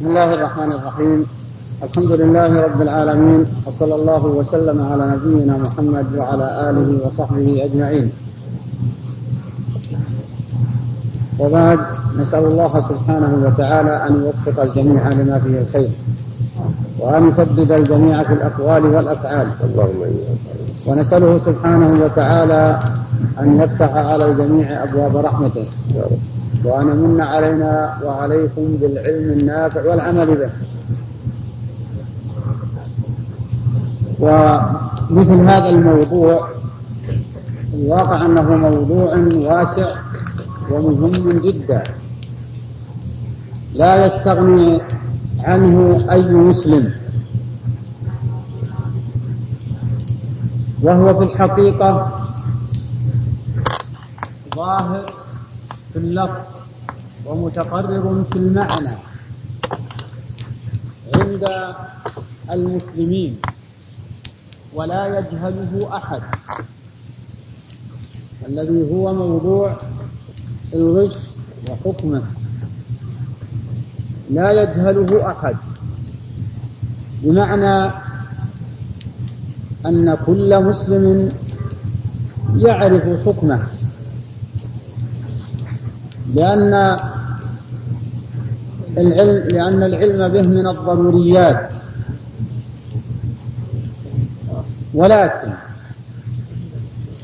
بسم الله الرحمن الرحيم. الحمد لله رب العالمين وصلى الله وسلم على نبينا محمد وعلى آله وصحبه أجمعين. وبعد نسأل الله سبحانه وتعالى أن يوفق الجميع لما فيه الخير وأن يسدد الجميع في الأقوال والأفعال. اللهم ونسأله سبحانه وتعالى أن يفتح على الجميع أبواب رحمته. وأن يمن علينا وعليكم بالعلم النافع والعمل به. ومثل هذا الموضوع الواقع أنه موضوع واسع ومهم جدا. لا يستغني عنه أي مسلم. وهو في الحقيقة ظاهر في اللفظ. ومتقرر في المعنى عند المسلمين ولا يجهله أحد الذي هو موضوع الغش وحكمه. لا يجهله أحد. بمعنى أن كل مسلم يعرف حكمه. لأن العلم لأن العلم به من الضروريات. ولكن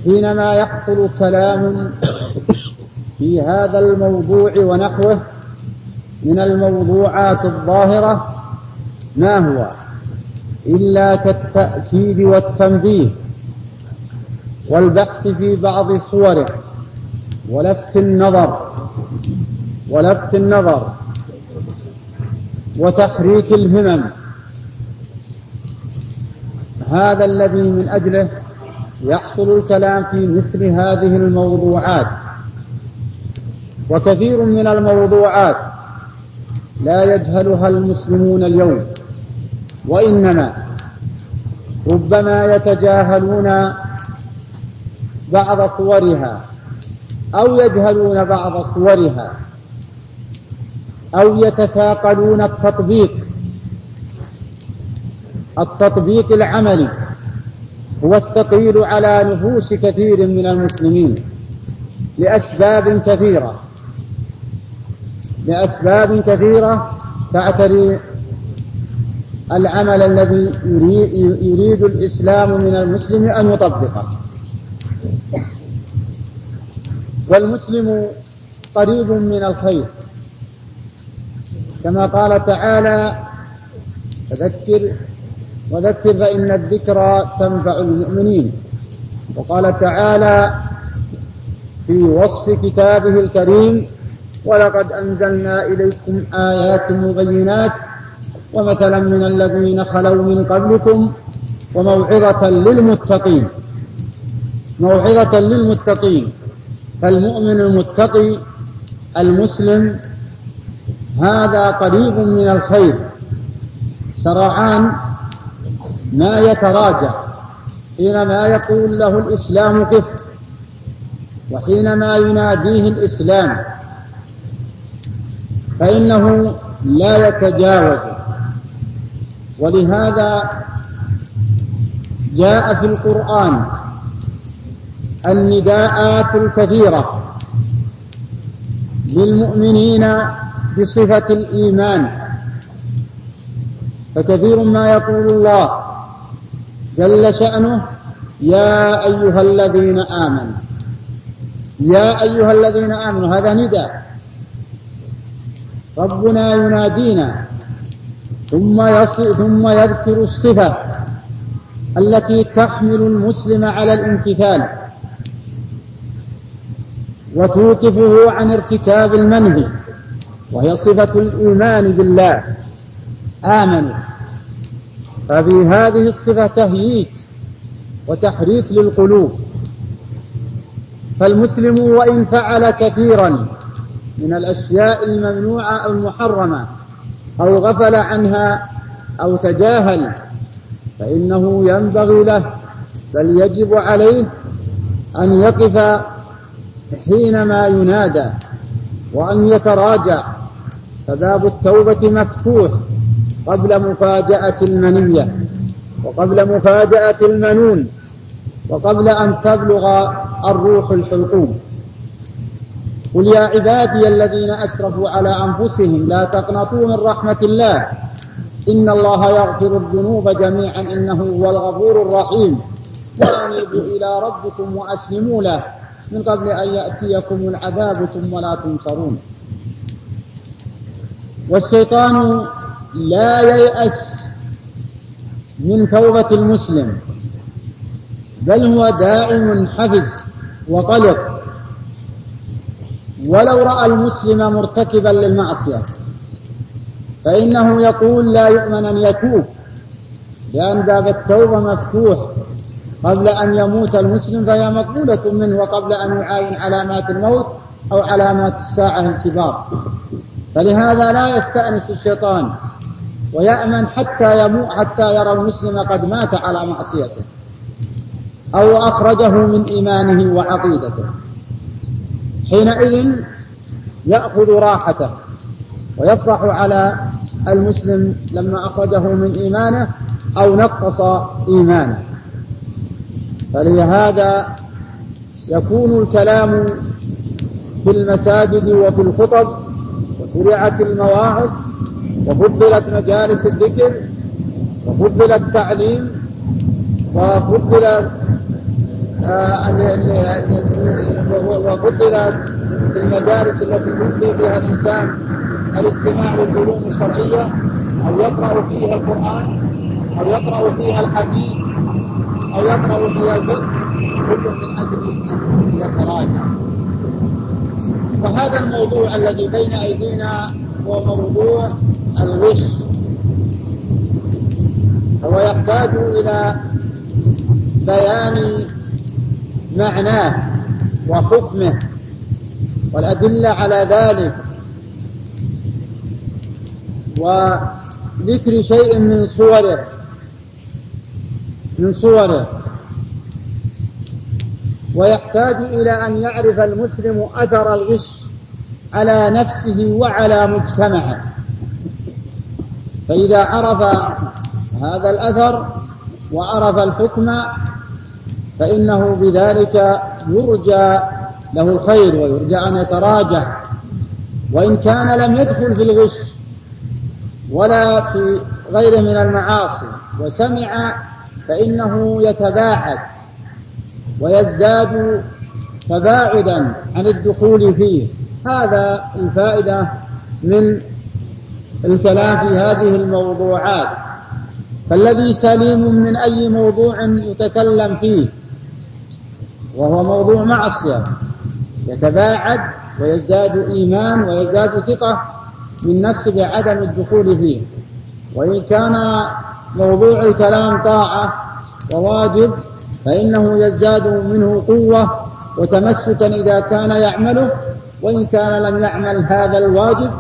حينما يحصل كلام في هذا الموضوع ونحوه من الموضوعات الظاهرة ما هو؟ إلا كالتأكيد والتنبيه والبحث في بعض صوره. ولفت النظر ولفت النظر وتحريك الهمم. هذا الذي من أجله يحصل الكلام في مثل هذه الموضوعات. وكثير من الموضوعات لا يجهلها المسلمون اليوم وإنما ربما يتجاهلون بعض صورها. أو يجهلون بعض صورها أو يتثاقلون التطبيق التطبيق العملي هو الثقيل على نفوس كثير من المسلمين لأسباب كثيرة لأسباب كثيرة تعتري العمل الذي يريد الإسلام من المسلم أن يطبقه. والمسلم قريب من الخير. كما قال تعالى فذكر وذكر فإن الذكرى تنفع المؤمنين. وقال تعالى في وصف كتابه الكريم ولقد أنزلنا إليكم آيات مبينات ومثلا من الذين خلوا من قبلكم وموعظة للمتقين. موعظة للمتقين. فالمؤمن المتقي المسلم هذا قريب من الخير سرعان ما يتراجع حينما يقول له الإسلام قف وحينما يناديه الإسلام فإنه لا يتجاوز. ولهذا جاء في القرآن النداءات الكثيرة للمؤمنين بصفة الإيمان. فكثير ما يقول الله جل شأنه يا أيها الذين آمنوا. يا أيها الذين آمنوا هذا نداء. ربنا ينادينا ثم ثم يذكر الصفة التي تحمل المسلم على الامتثال. وتوقفه عن ارتكاب المنهي وهي صفة الإيمان بالله. آمنوا. ففي هذه الصفة تهييج وتحريك للقلوب. فالمسلم وإن فعل كثيرا من الأشياء الممنوعة أو المحرمة أو غفل عنها أو تجاهل فإنه ينبغي له بل يجب عليه أن يقف حينما ينادى وأن يتراجع فباب التوبة مفتوح قبل مفاجأة المنية وقبل مفاجأة المنون وقبل أن تبلغ الروح الحلقوم. قل يا عبادي الذين أسرفوا على أنفسهم لا تقنطوا من رحمة الله. إن الله يغفر الذنوب جميعا إنه هو الغفور الرحيم. وأنيبوا إلى ربكم وأسلموا له. من قبل أن يأتيكم العذاب ثم لا تنصرون. والشيطان لا ييأس من توبة المسلم بل هو دائم حفز وقلق ولو رأى المسلم مرتكبا للمعصية فإنه يقول لا يؤمن أن يتوب لأن باب التوبة مفتوح. قبل أن يموت المسلم فهي مقبولة منه وقبل أن يعاين علامات الموت أو علامات الساعة الكبار. فلهذا لا يستأنس الشيطان ويأمن حتى يموت حتى يرى المسلم قد مات على معصيته أو أخرجه من إيمانه وعقيدته. حينئذ يأخذ راحته ويفرح على المسلم لما أخرجه من إيمانه أو نقص إيمانه. فلهذا يكون الكلام في المساجد وفي الخطب وشرعت المواعظ وفضلت مجالس الذكر وفضل التعليم وفضل آه، وفضل المجالس التي يلقي فيها الإنسان الاستماع للعلوم الشرعية أو يقرأ فيها القرآن أو يقرأ فيها الحديث أو يقرأ فيها الفقه كل من أجل يتراجع وهذا الموضوع الذي بين أيدينا هو موضوع الغش هو يحتاج إلى بيان معناه وحكمه والأدلة على ذلك. وذكر شيء من صوره من صوره. ويحتاج إلى أن يعرف المسلم أثر الغش على نفسه وعلى مجتمعه. فإذا عرف هذا الأثر وعرف الحكم فإنه بذلك يرجى له الخير ويرجى أن يتراجع. وإن كان لم يدخل في الغش ولا في غيره من المعاصي وسمع فإنه يتباعد ويزداد تباعدا عن الدخول فيه. هذا الفائدة من الكلام في هذه الموضوعات. فالذي سليم من أي موضوع يتكلم فيه وهو موضوع معصية يتباعد ويزداد إيمان ويزداد ثقة من نفسه بعدم الدخول فيه. وإن كان موضوع الكلام طاعة وواجب فإنه يزداد منه قوة وتمسكا إذا كان يعمله وإن كان لم يعمل هذا الواجب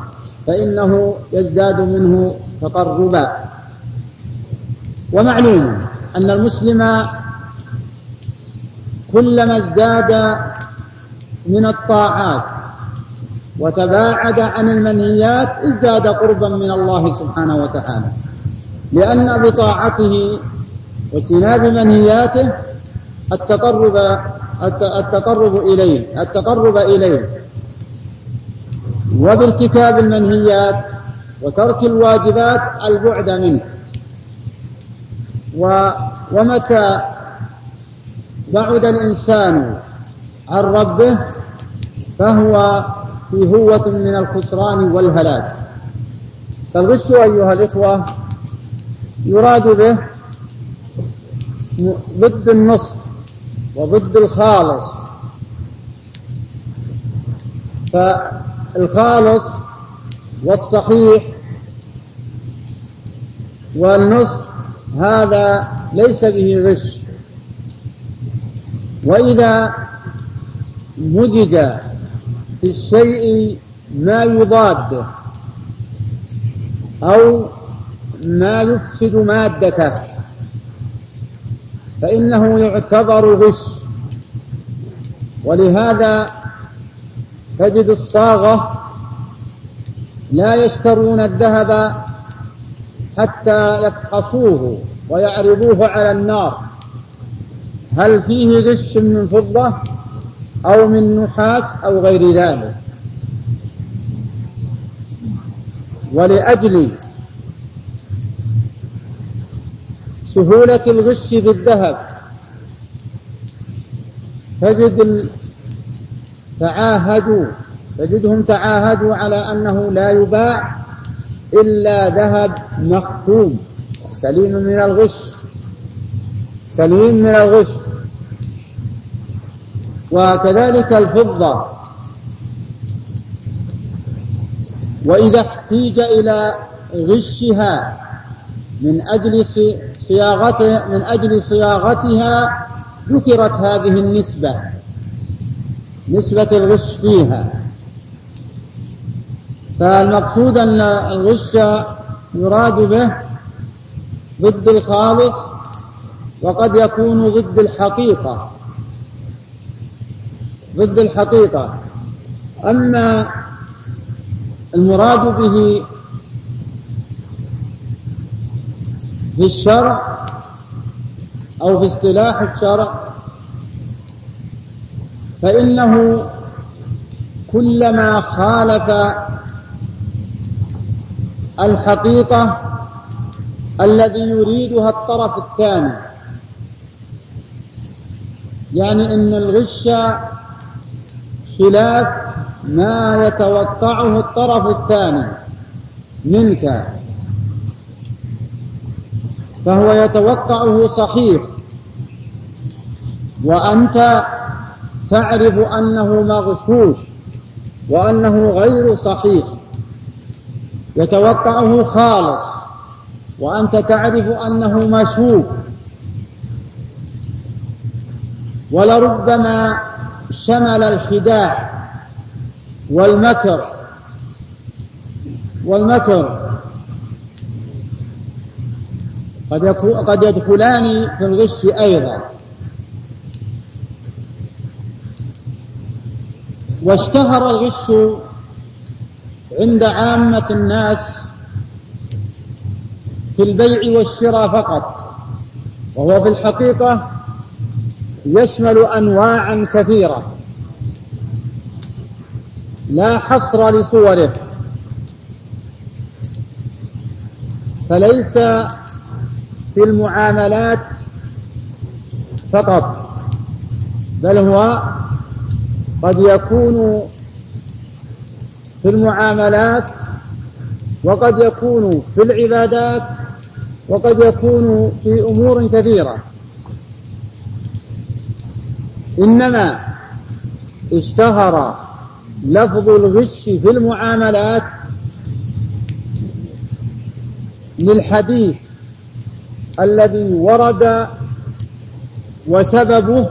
فإنه يزداد منه تقربا. ومعلوم أن المسلم كلما ازداد من الطاعات وتباعد عن المنهيات ازداد قربا من الله سبحانه وتعالى. لأن بطاعته واجتناب منهياته التقرب التقرب إليه التقرب إليه. وبارتكاب المنهيات وترك الواجبات البعد منه. ومتى بعد الإنسان عن ربه فهو في هوة من الخسران والهلاك. فالغش أيها الإخوة يراد به ضد النصح وضد الخالص. فالخالص والصحيح والنصح هذا ليس به غش. وإذا مزج في الشيء ما يضاده أو ما يفسد مادته. فإنه يعتبر غش. ولهذا تجد الصاغة لا يشترون الذهب حتى يفحصوه ويعرضوه على النار. هل فيه غش من فضة أو من نحاس أو غير ذلك؟ ولأجل سهولة الغش في الذهب تجد تعاهدوا تجدهم تعاهدوا على أنه لا يباع إلا ذهب مختوم سليم من الغش سليم من الغش. وكذلك الفضة. وإذا احتيج إلى غشها من أجل صياغته من أجل صياغتها ذكرت هذه النسبة نسبة الغش فيها. فالمقصود أن الغش يراد به ضد الخالص وقد يكون ضد الحقيقة. ضد الحقيقة. أما المراد به في الشرع أو في اصطلاح الشرع فإنه كلما خالف الحقيقة الذي يريدها الطرف الثاني يعني إن الغش خلاف ما يتوقعه الطرف الثاني منك فهو يتوقعه صحيح. وأنت تعرف أنه مغشوش وأنه غير صحيح. يتوقعه خالص وأنت تعرف أنه مشوك. ولربما شمل الخداع والمكر. والمكر قد قد يدخلان في الغش أيضا. واشتهر الغش عند عامة الناس في البيع والشراء فقط. وهو في الحقيقة يشمل أنواعا كثيرة. لا حصر لصوره. فليس في المعاملات فقط بل هو قد يكون في المعاملات وقد يكون في العبادات وقد يكون في أمور كثيرة. إنما اشتهر لفظ الغش في المعاملات للحديث الذي ورد وسببه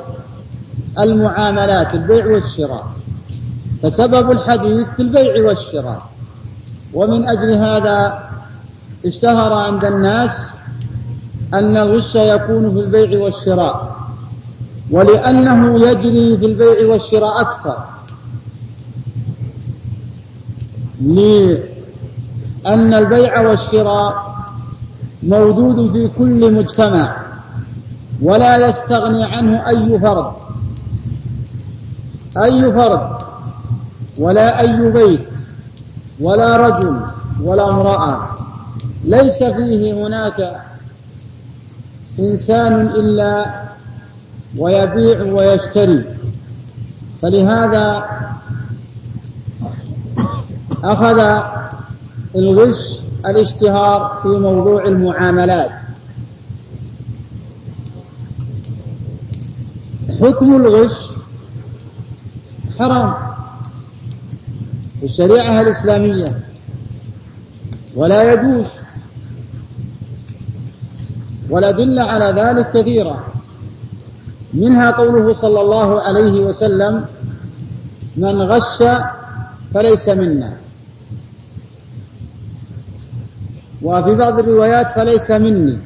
المعاملات البيع والشراء. فسبب الحديث في البيع والشراء. ومن أجل هذا اشتهر عند الناس أن الغش يكون في البيع والشراء. ولأنه يجري في البيع والشراء أكثر. لأن البيع والشراء موجود في كل مجتمع ولا يستغني عنه أي فرد أي فرد ولا أي بيت ولا رجل ولا امرأة. ليس فيه هناك إنسان إلا ويبيع ويشتري. فلهذا أخذ الغش الاشتهار في موضوع المعاملات. حكم الغش حرام في الشريعة الإسلامية ولا يجوز والأدلة على ذلك كثيرة منها قوله صلى الله عليه وسلم من غش فليس منا. وفي بعض الروايات فليس مني.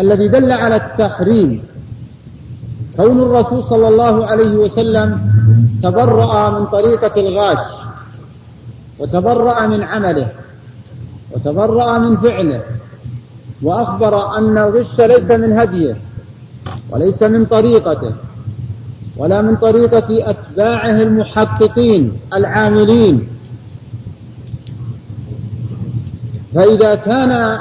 الذي دل على التحريم. كون الرسول صلى الله عليه وسلم تبرأ من طريقة الغاش وتبرأ من عمله وتبرأ من فعله وأخبر أن الغش ليس من هديه وليس من طريقته ولا من طريقة أتباعه المحققين العاملين. فإذا كان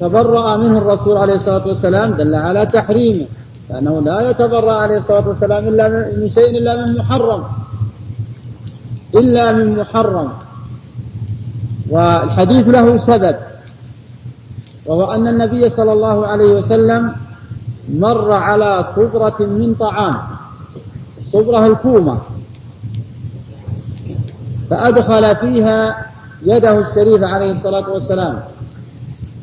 تبرأ منه الرسول عليه الصلاة والسلام دل على تحريمه لأنه لا يتبرأ عليه الصلاة والسلام إلا من شيء إلا من محرم. إلا من محرم. والحديث له سبب وهو أن النبي صلى الله عليه وسلم مر على صبرة من طعام الصبرة الكومة فأدخل فيها يده الشريفة عليه الصلاة والسلام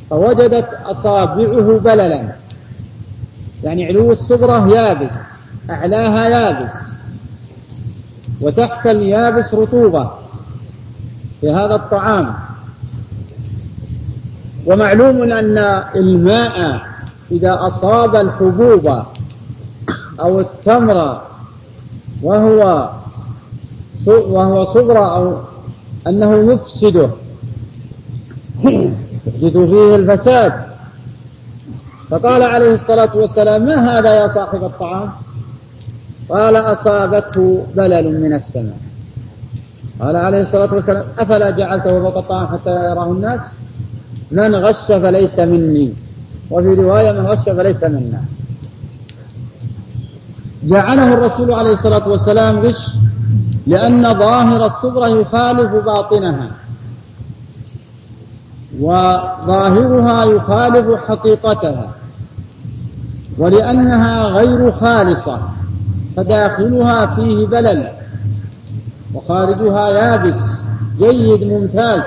فوجدت أصابعه بللا. يعني علو الصبرة يابس أعلاها يابس وتحت اليابس رطوبة في هذا الطعام. ومعلوم أن الماء إذا أصاب الحبوب أو التمر وهو وهو صبرة أو أنه يفسده. يحدث فيه الفساد. فقال عليه الصلاة والسلام ما هذا يا صاحب الطعام؟ قال أصابته بلل من السماء. قال عليه الصلاة والسلام أفلا جعلته فوق الطعام حتى يراه الناس؟ من غش فليس مني. وفي رواية من غش فليس منا. جعله الرسول عليه الصلاة والسلام غش لأن ظاهر الصبرة يخالف باطنها. وظاهرها يخالف حقيقتها. ولأنها غير خالصة فداخلها فيه بلل وخارجها يابس جيد ممتاز.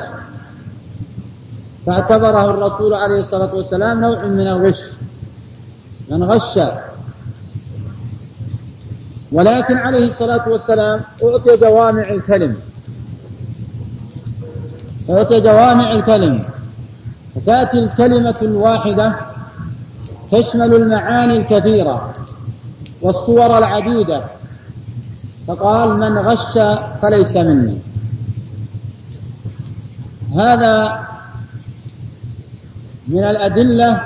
فاعتبره الرسول عليه الصلاة والسلام نوع من الغش. من غش. ولكن عليه الصلاة والسلام أعطي جوامع الكلم. أعطي جوامع الكلم. فتأتي الكلمة الواحدة تشمل المعاني الكثيرة والصور العديدة. فقال من غش فليس مني. هذا من الأدلة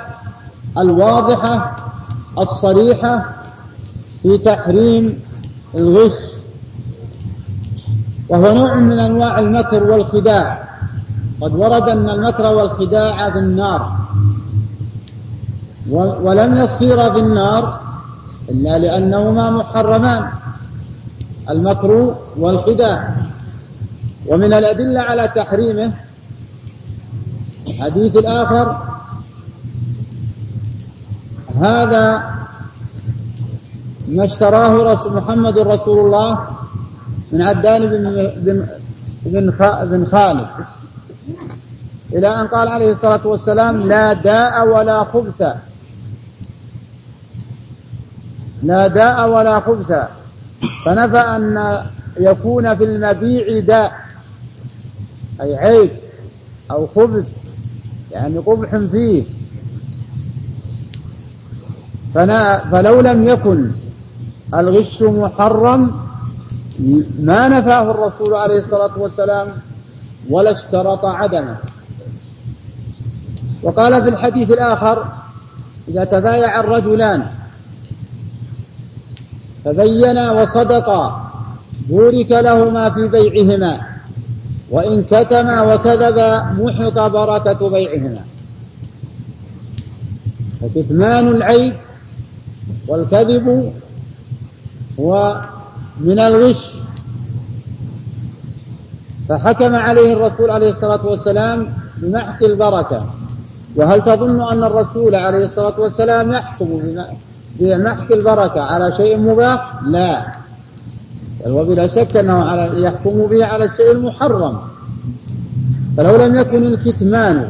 الواضحة الصريحة في تحريم الغش. وهو نوع من أنواع المكر والخداع. قد ورد أن المكر والخداع في النار. ولم يصير في النار إلا لأنهما محرمان. المكر والخداع. ومن الأدلة على تحريمه الحديث الآخر هذا ما اشتراه رسول محمد رسول الله من عدان بن بن بن, خالد. إلى أن قال عليه الصلاة والسلام لا داء ولا خبث. لا داء ولا خبث. فنفى أن يكون في المبيع داء أي عيب أو خبث يعني قبح فيه. فلو لم يكن الغش محرم ما نفاه الرسول عليه الصلاة والسلام ولا اشترط عدمه. وقال في الحديث الآخر إذا تبايع الرجلان فبينا وصدقا بورك لهما في بيعهما وإن كتما وكذبا محق بركة بيعهما. فكتمان العيب والكذب هو من الغش. فحكم عليه الرسول عليه الصلاة والسلام بمحك البركة. وهل تظن أن الرسول عليه الصلاة والسلام يحكم بمحك البركة على شيء مباح؟ لا. بل وبلا شك أنه على يحكم به على الشيء المحرم. فلو لم يكن الكتمان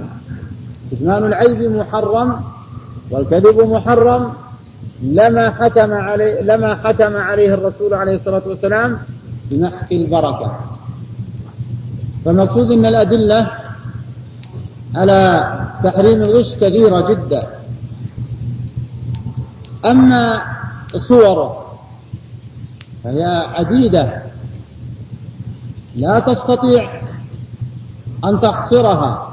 كتمان العيب محرم والكذب محرم لما حكم عليه لما حكم عليه الرسول عليه الصلاة والسلام بمحك البركة. فالمقصود أن الأدلة على تحريم الغش كثيرة جدا. أما صوره فهي عديدة. لا تستطيع أن تحصرها.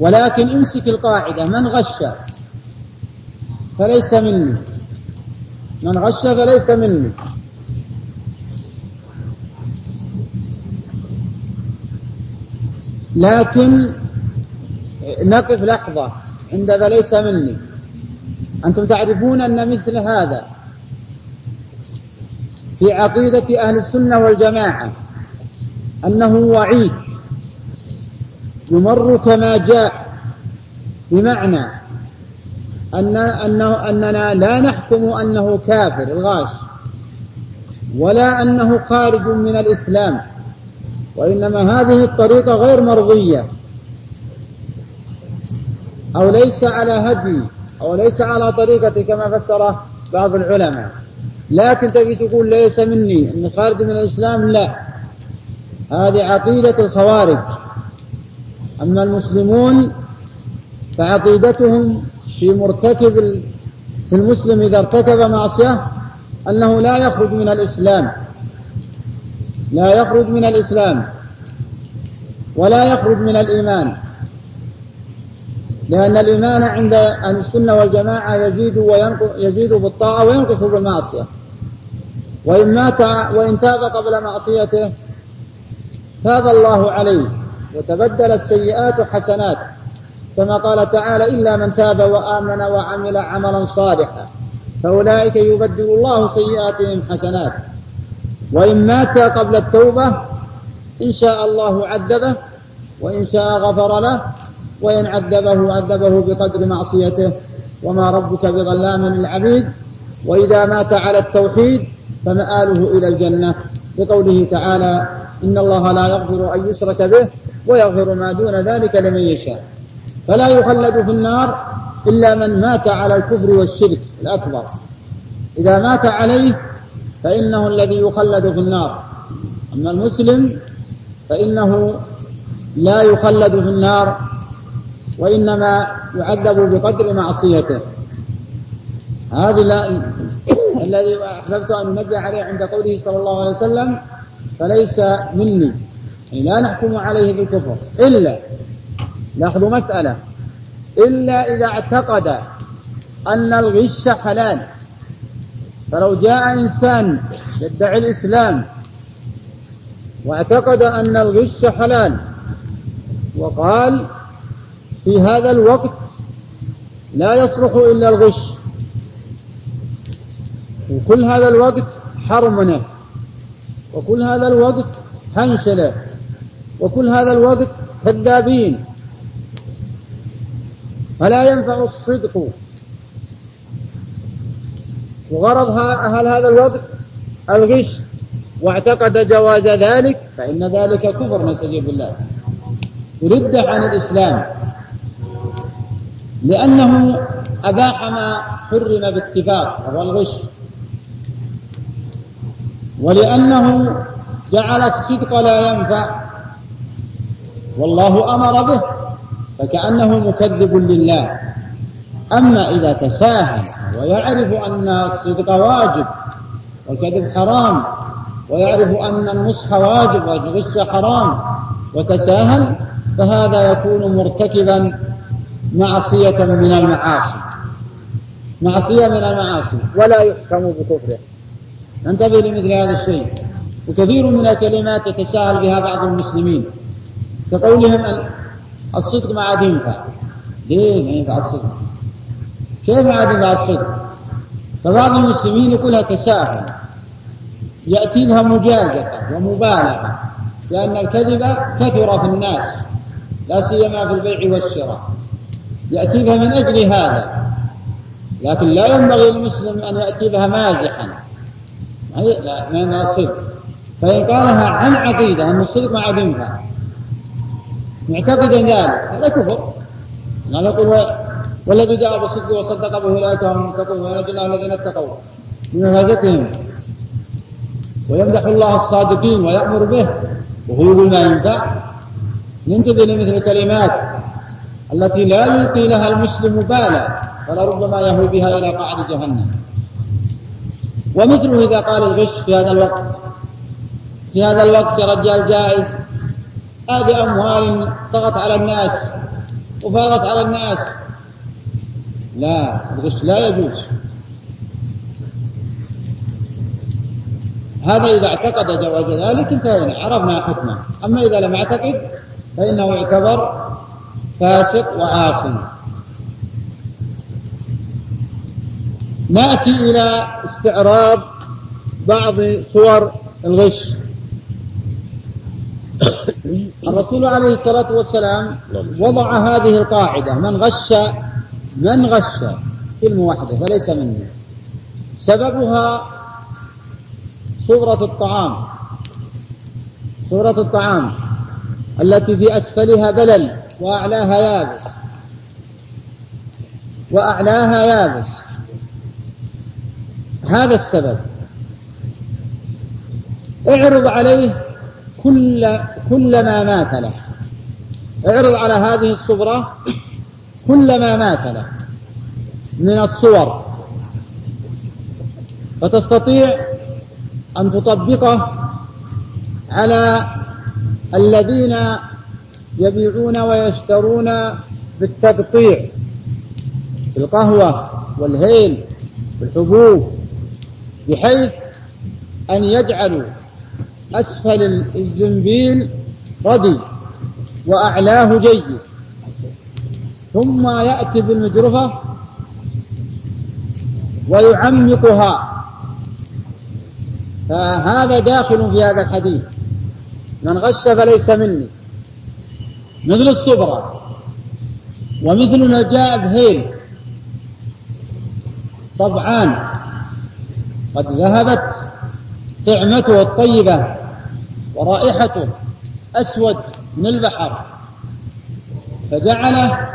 ولكن امسك القاعدة. من غش؟ فليس مني. من غش فليس مني. لكن نقف لحظة عند فليس مني. أنتم تعرفون أن مثل هذا في عقيدة أهل السنة والجماعة أنه وعيد يمر كما جاء بمعنى أن أنه أننا لا نحكم أنه كافر الغاش. ولا أنه خارج من الإسلام. وإنما هذه الطريقة غير مرضية. أو ليس على هدي أو ليس على طريقة كما فسر بعض العلماء. لكن تجي تقول ليس مني أني خارج من الإسلام؟ لا. هذه عقيدة الخوارج. أما المسلمون فعقيدتهم في مرتكب في المسلم إذا ارتكب معصية أنه لا يخرج من الإسلام. لا يخرج من الإسلام. ولا يخرج من الإيمان. لأن الإيمان عند أهل السنة والجماعة يزيد يزيد بالطاعة وينقص بالمعصية. وإن مات وإن تاب قبل معصيته تاب الله عليه وتبدلت سيئات حسنات كما قال تعالى إلا من تاب وآمن وعمل عملا صالحا فأولئك يبدل الله سيئاتهم حسنات. وإن مات قبل التوبة إن شاء الله عذبه وإن شاء غفر له وإن عذبه عذبه بقدر معصيته. وما ربك بظلام للعبيد وإذا مات على التوحيد فمآله إلى الجنة. بقوله تعالى إن الله لا يغفر أن يشرك به ويغفر ما دون ذلك لمن يشاء. فلا يخلد في النار إلا من مات على الكفر والشرك الأكبر. إذا مات عليه فإنه الذي يخلد في النار. أما المسلم فإنه لا يخلد في النار وإنما يعذب بقدر معصيته. هذا الذي أحببت أن أنبه عليه عند قوله صلى الله عليه وسلم فليس مني. يعني لا نحكم عليه بالكفر. إلا لاحظوا مسألة. إلا إذا اعتقد أن الغش حلال. فلو جاء إنسان يدعي الإسلام واعتقد أن الغش حلال وقال في هذا الوقت لا يصلح إلا الغش وكل هذا الوقت حرمنة وكل هذا الوقت حنشلة وكل هذا الوقت كذابين فلا ينفع الصدق. وغرض أهل هذا الوقت الغش. واعتقد جواز ذلك فإن ذلك كفر نستجيب بالله. ورد عن الإسلام. لأنه أباح ما حرم باتفاق وهو الغش. ولأنه جعل الصدق لا ينفع. والله أمر به. فكأنه مكذب لله. أما إذا تساهل ويعرف أن الصدق واجب والكذب حرام ويعرف أن النصح واجب والغش حرام وتساهل فهذا يكون مرتكبا معصية من المعاصي. معصية من المعاصي. ولا يحكم بكفره. ننتبه لمثل هذا الشيء. وكثير من الكلمات يتساهل بها بعض المسلمين. كقولهم الصدق ما عاد ينفع ليه ما ينفع الصدق. كيف عاد ينفع الصدق. فبعض المسلمين يقولها تساهل. يأتي لها مجازفة ومبالغة لأن الكذب كثر في الناس لا سيما في البيع والشراء. يأتي بها من أجل هذا. لكن لا ينبغي للمسلم أن يأتي بها مازحا. ما الصدق. فإن قالها عن عقيدة أن الصدق ما عاد ينفع معتقدا ذلك هذا كفر. لا نقول والذي جاء بالصدق وصدق به أولئك هم المتقون الله الذين اتقوا. بمفازتهم ويمدح الله الصادقين ويأمر به. وهو يقول ما ينفع. ننتبه لمثل الكلمات التي لا يلقي لها المسلم بالا فلربما يهوي بها إلى قعر جهنم. ومثله إذا قال الغش في هذا الوقت. في هذا الوقت يا رجال جائز هذه أموال طغت على الناس. وفاضت على الناس. لا الغش لا يجوز. هذا إذا اعتقد جواز ذلك انتهينا عرفنا حكمه. أما إذا لم يعتقد فإنه يعتبر فاسق وعاصي نأتي إلى استعراض بعض صور الغش. الرسول عليه الصلاة والسلام وضع هذه القاعدة من غش من غش كلمة واحدة فليس مني. سببها صورة الطعام صورة الطعام التي في أسفلها بلل وأعلاها يابس وأعلاها يابس. هذا السبب. اعرض عليه كل كل ما مات له. اعرض على هذه الصبرة. كل ما مات له. من الصور. فتستطيع أن تطبقه على الذين يبيعون ويشترون بالتقطيع. في القهوة والهيل والحبوب. بحيث أن يجعلوا أسفل الزنبيل ردي وأعلاه جيد. ثم يأتي بالمجرفة ويعمقها. فهذا داخل في هذا الحديث. من غش فليس مني. مثل الصبرة. ومثل نجاء بهيل طبعان قد ذهبت طعمته الطيبة. ورائحته أسود من البحر فجعله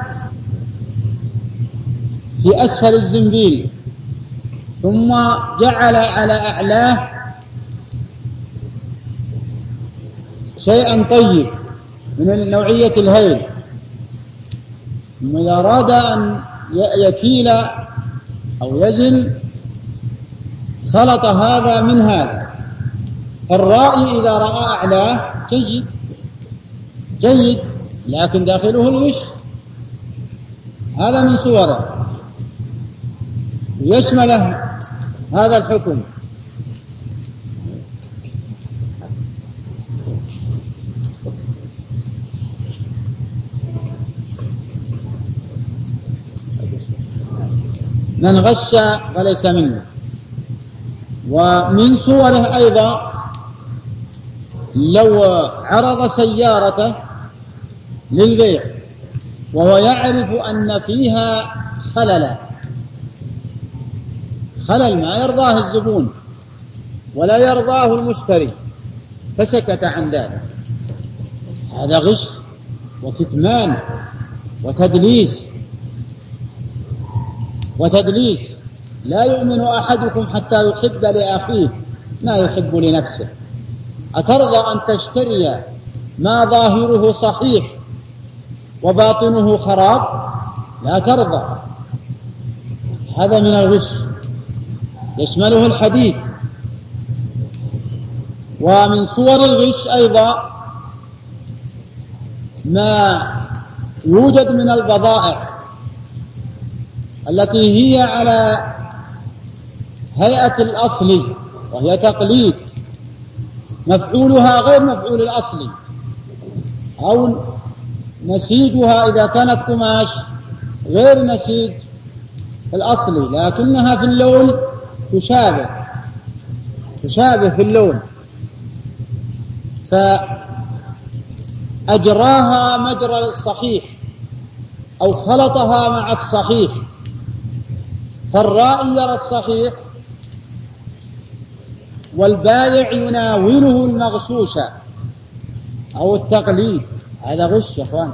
في أسفل الزنبيل ثم جعل على أعلاه شيئا طيب من نوعية الهيل. ثم إذا أراد أن يكيل أو يزن خلط هذا من هذا. الرائي إذا رأى أعلاه جيد. جيد لكن داخله الغش هذا من صوره. يشمله هذا الحكم. من غش فليس منه. ومن صوره أيضا لو عرض سيارته للبيع وهو يعرف أن فيها خللا. خلل ما يرضاه الزبون ولا يرضاه المشتري فسكت عن ذلك. هذا غش وكتمان وتدليس وتدليس. لا يؤمن أحدكم حتى يحب لأخيه ما يحب لنفسه. أترضى أن تشتري ما ظاهره صحيح وباطنه خراب؟ لا ترضى. هذا من الغش. يشمله الحديث. ومن صور الغش أيضا ما يوجد من البضائع التي هي على هيئة الأصل وهي تقليد. مفعولها غير مفعول الأصل. أو نسيجها إذا كانت قماش غير نسيج الأصلي لكنها في اللون تشابه تشابه في اللون. فأجراها مجرى الصحيح أو خلطها مع الصحيح. فالرائي يرى الصحيح والبائع يناوله المغشوش. أو التقليد. هذا غش يا إخوان.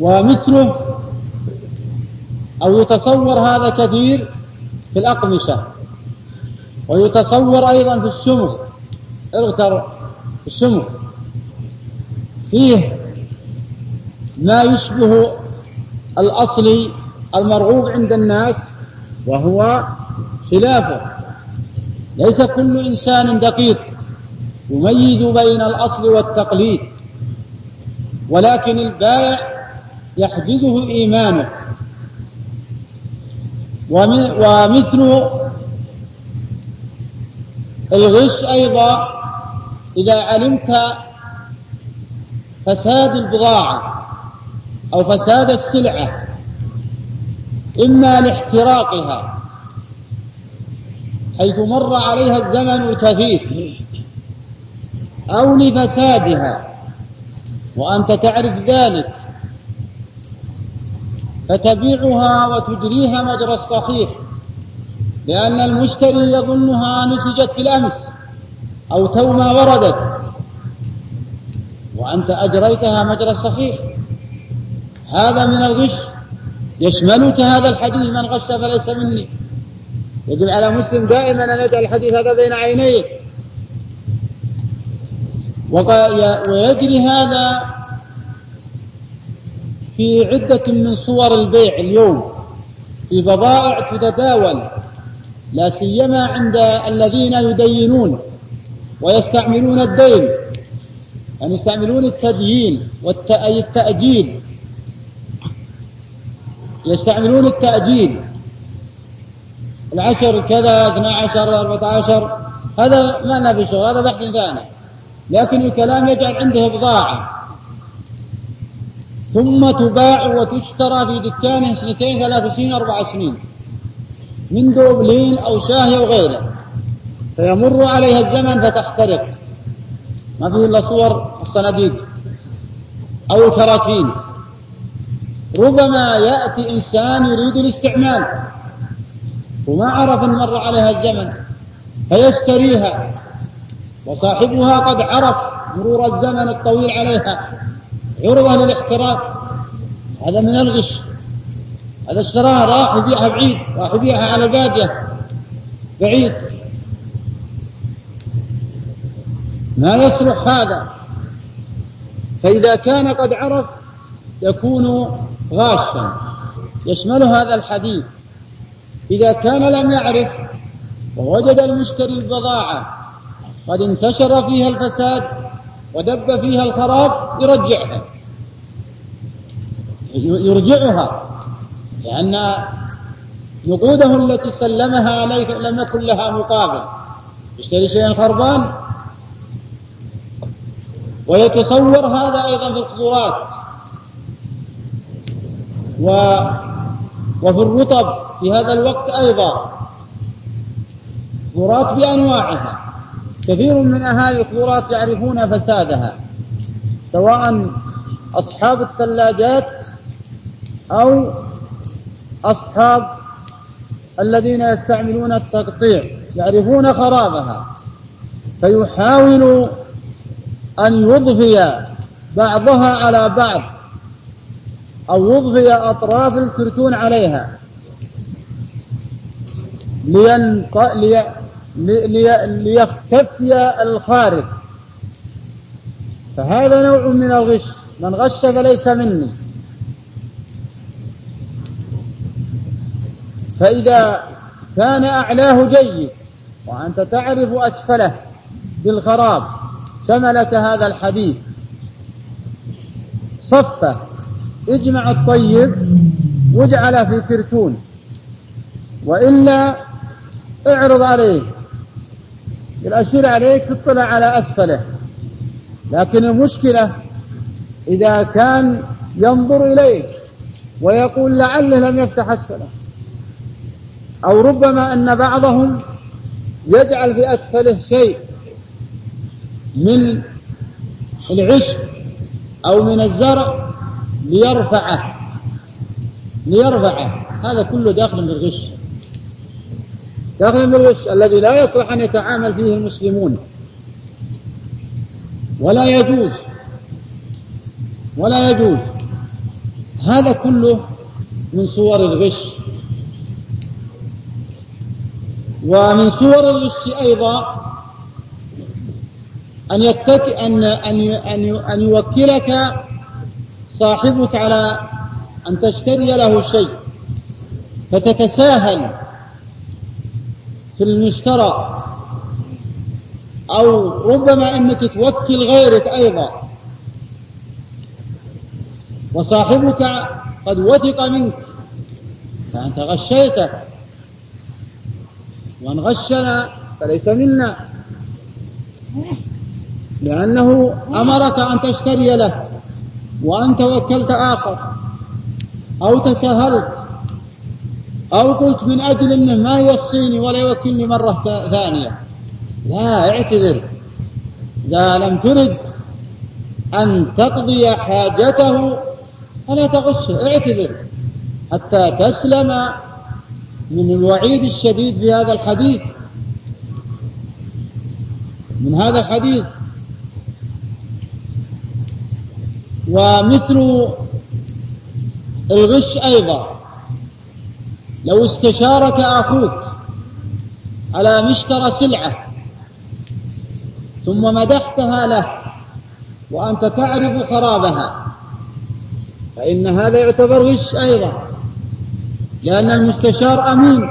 ومثله أو يتصور هذا كثير في الأقمشة. ويتصور أيضا في السمك اغتر في السمك فيه ما يشبه الأصلي المرغوب عند الناس وهو خلافه. ليس كل إنسان دقيق. يميز بين الأصل والتقليد. ولكن البائع يحجزه إيمانه. ومثل الغش أيضا إذا علمت فساد البضاعة أو فساد السلعة إما لاحتراقها. حيث مر عليها الزمن الكثير. أو لفسادها. وأنت تعرف ذلك. فتبيعها وتجريها مجرى الصحيح لأن المشتري يظنها نسجت في الأمس. أو تو ما وردت. وأنت أجريتها مجرى الصحيح هذا من الغش. يشملك هذا الحديث من غش فليس مني. يجب على مسلم دائما أن يجعل الحديث هذا بين عينيه. ويجري هذا في عدة من صور البيع اليوم. في بضائع تتداول لا سيما عند الذين يدينون ويستعملون الدين. يعني يستعملون التديين والتأجيل يستعملون التأجيل. العشر كذا اثنا عشر أربعة عشر. هذا ما لنا بشغل هذا بحث ثاني لكن الكلام يجعل عنده بضاعة. ثم تباع وتشترى في دكانه سنتين ثلاث سنين أربع سنين. من دوبلين أو شاهي أو غيره. فيمر عليها الزمن فتحترق. ما فيه إلا صور الصناديق أو الكراتين. ربما يأتي إنسان يريد الاستعمال. وما عرف أن مر عليها الزمن فيشتريها. وصاحبها قد عرف مرور الزمن الطويل عليها عرضة للاحتراق هذا من الغش. هذا اشتراها راح يبيعها بعيد راح يبيعها على بادية بعيد. ما يصلح هذا؟ فإذا كان قد عرف يكون غاشا. يشمل هذا الحديث. إذا كان لم يعرف ووجد المشتري البضاعة قد انتشر فيها الفساد ودب فيها الخراب يرجعها. يرجعها لأن نقوده التي سلمها عليه لم يكن لها مقابل. يشتري شيئا خربان ويتصور هذا أيضا في الخضروات و وفي الرطب في هذا الوقت أيضا. خضروات بأنواعها. كثير من أهالي الخضروات يعرفون فسادها سواء أصحاب الثلاجات أو أصحاب الذين يستعملون التقطيع يعرفون خرابها. فيحاول أن يضفي بعضها على بعض. أو يضفي أطراف الكرتون عليها. لينق... لي... لي... ليختفي الخارج. فهذا نوع من الغش. من غش فليس مني. فإذا كان أعلاه جيد وأنت تعرف أسفله بالخراب شملك هذا الحديث. صفه. اجمع الطيب واجعله في كرتون وإلا اعرض عليه. الأشير عليك تطلع على أسفله. لكن المشكلة إذا كان ينظر إليك ويقول لعله لم يفتح أسفله أو ربما أن بعضهم يجعل في أسفله شيء من العشب أو من الزرع ليرفعه. ليرفعه. هذا كله داخل في الغش داخل في الغش الذي لا يصلح أن يتعامل فيه المسلمون. ولا يجوز. ولا يجوز. هذا كله من صور الغش. ومن صور الغش أيضا أن يتك أن أن أن أن يوكلك صاحبك على أن تشتري له شيء فتتساهل في المشترى أو ربما أنك توكل غيرك أيضا. وصاحبك قد وثق منك فأنت غشيته ومن غشنا فليس منا لأنه أمرك أن تشتري له. وأنت وكلت آخر. أو تساهلت أو قلت من أجل أنه ما يوصيني ولا يوكلني مرة ثانية. لا اعتذر. إذا لم ترد أن تقضي حاجته فلا تغشه اعتذر. حتى تسلم من الوعيد الشديد في هذا الحديث. من هذا الحديث. ومثل الغش أيضا. لو استشارك أخوك على مشترى سلعة ثم مدحتها له وأنت تعرف خرابها فإن هذا يعتبر غش أيضا لأن المستشار أمين.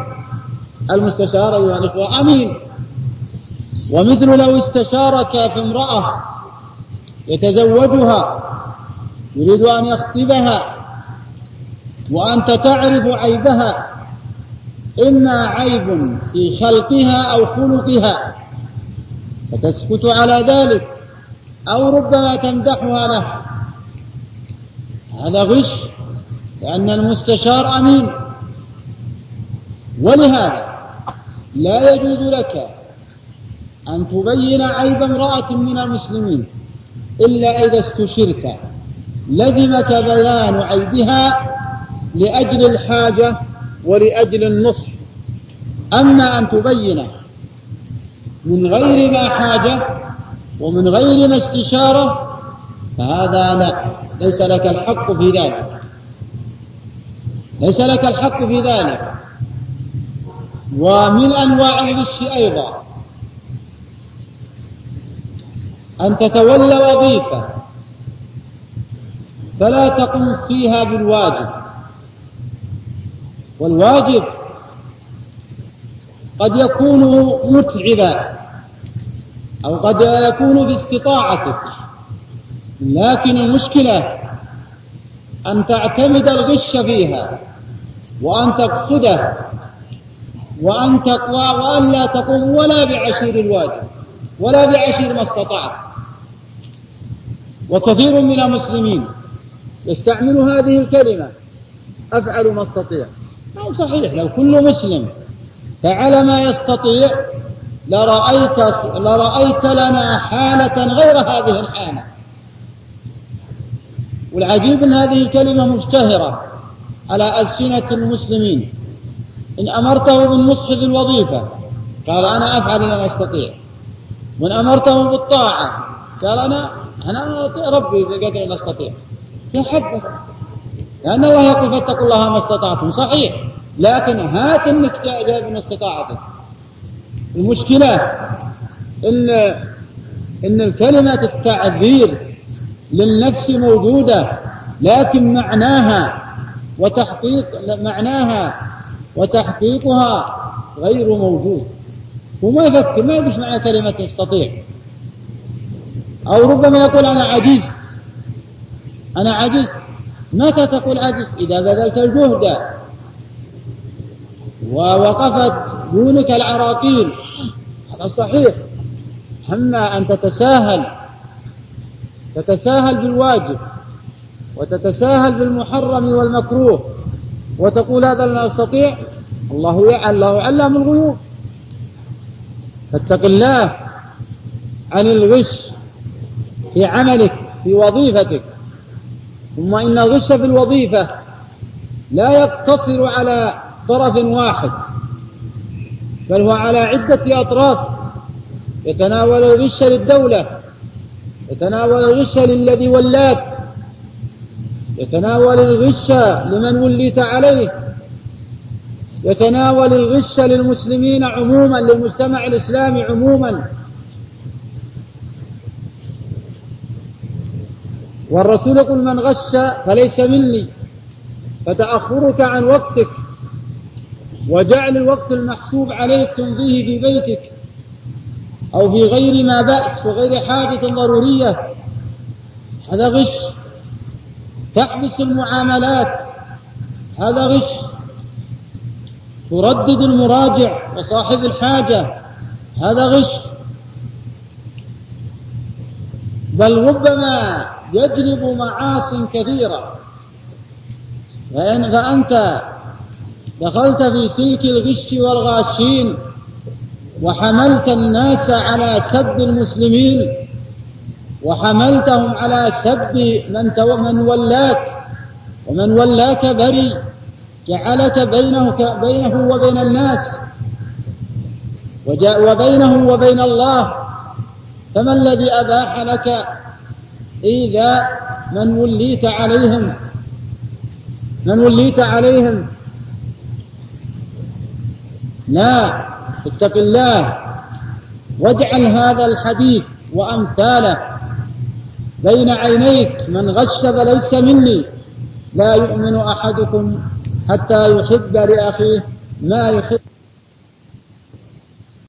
المستشار أيها الإخوة أمين. ومثل لو استشارك في امرأة يتزوجها يريد أن يخطبها وأنت تعرف عيبها إما عيب في خلقها أو خلقها فتسكت على ذلك أو ربما تمدحها له. هذا غش لأن المستشار أمين. ولهذا لا يجوز لك أن تبين عيب امرأة من المسلمين إلا إذا استشرت. لزمك بيان عيبها لأجل الحاجة ولأجل النصح. أما أن تبين من غير ما حاجة ومن غير ما استشارة فهذا لا ليس لك الحق في ذلك. ليس لك الحق في ذلك. ومن أنواع الغش أيضا. أن تتولى وظيفة فلا تقم فيها بالواجب. والواجب قد يكون متعبا أو قد يكون باستطاعتك لكن المشكلة أن تعتمد الغش فيها وأن تقصده وأن تقوى وأن لا تقوم ولا بعشير الواجب ولا بعشير ما استطعت. وكثير من المسلمين يستعمل هذه الكلمة. أفعل ما أستطيع. ما صحيح لو كل مسلم فعل ما يستطيع لرأيت لرأيت لنا حالة غير هذه الحالة. والعجيب أن هذه الكلمة مشتهرة على ألسنة المسلمين. إن أمرته بالنصح في الوظيفة قال أنا أفعل ما أستطيع. وإن أمرته بالطاعة قال أنا أنا أطيع ربي بقدر ما أستطيع. يا حبك لأن الله يقول فاتقوا الله ما استطعتم. صحيح. لكن هات إنك جايب ما استطاعتك المشكلة ان إن الكلمة التعذير للنفس موجودة لكن معناها وتحقيق معناها وتحقيقها غير موجود. وما يفكر ما يدري معنى كلمة يستطيع. أو ربما يقول أنا عجيز. أنا عجز متى تقول عجز إذا بذلت الجهد. ووقفت دونك العراقيل. هذا صحيح. أما أن تتساهل تتساهل بالواجب وتتساهل بالمحرم والمكروه وتقول هذا لا أستطيع الله يعلم الله علام الغيوب. فاتق الله عن الغش في عملك في وظيفتك. ثم إن الغش في الوظيفة لا يقتصر على طرف واحد بل هو على عدة أطراف. يتناول الغش للدولة يتناول الغش للذي ولاك يتناول الغش لمن وليت عليه يتناول الغش للمسلمين عموما للمجتمع الإسلامي عموما. والرسول يقول من غش فليس مني فتأخرك عن وقتك وجعل الوقت المحسوب عليك تمضيه في بيتك أو في غير ما بأس وغير حاجة ضرورية. هذا غش. تحبس المعاملات. هذا غش. تردد المراجع وصاحب الحاجة. هذا غش. بل ربما يجلب معاص كثيرة. فأنت دخلت في سلك الغش والغاشين وحملت الناس على سب المسلمين وحملتهم على سب من من ولاك ومن ولاك بري جعلك بينه بينه وبين الناس وبينه وبين الله فما الذي أباح لك؟ إذا من وليت عليهم من وليت عليهم. لا اتق الله واجعل هذا الحديث وأمثاله بين عينيك. من غش فليس مني لا يؤمن أحدكم حتى يحب لأخيه ما يحب.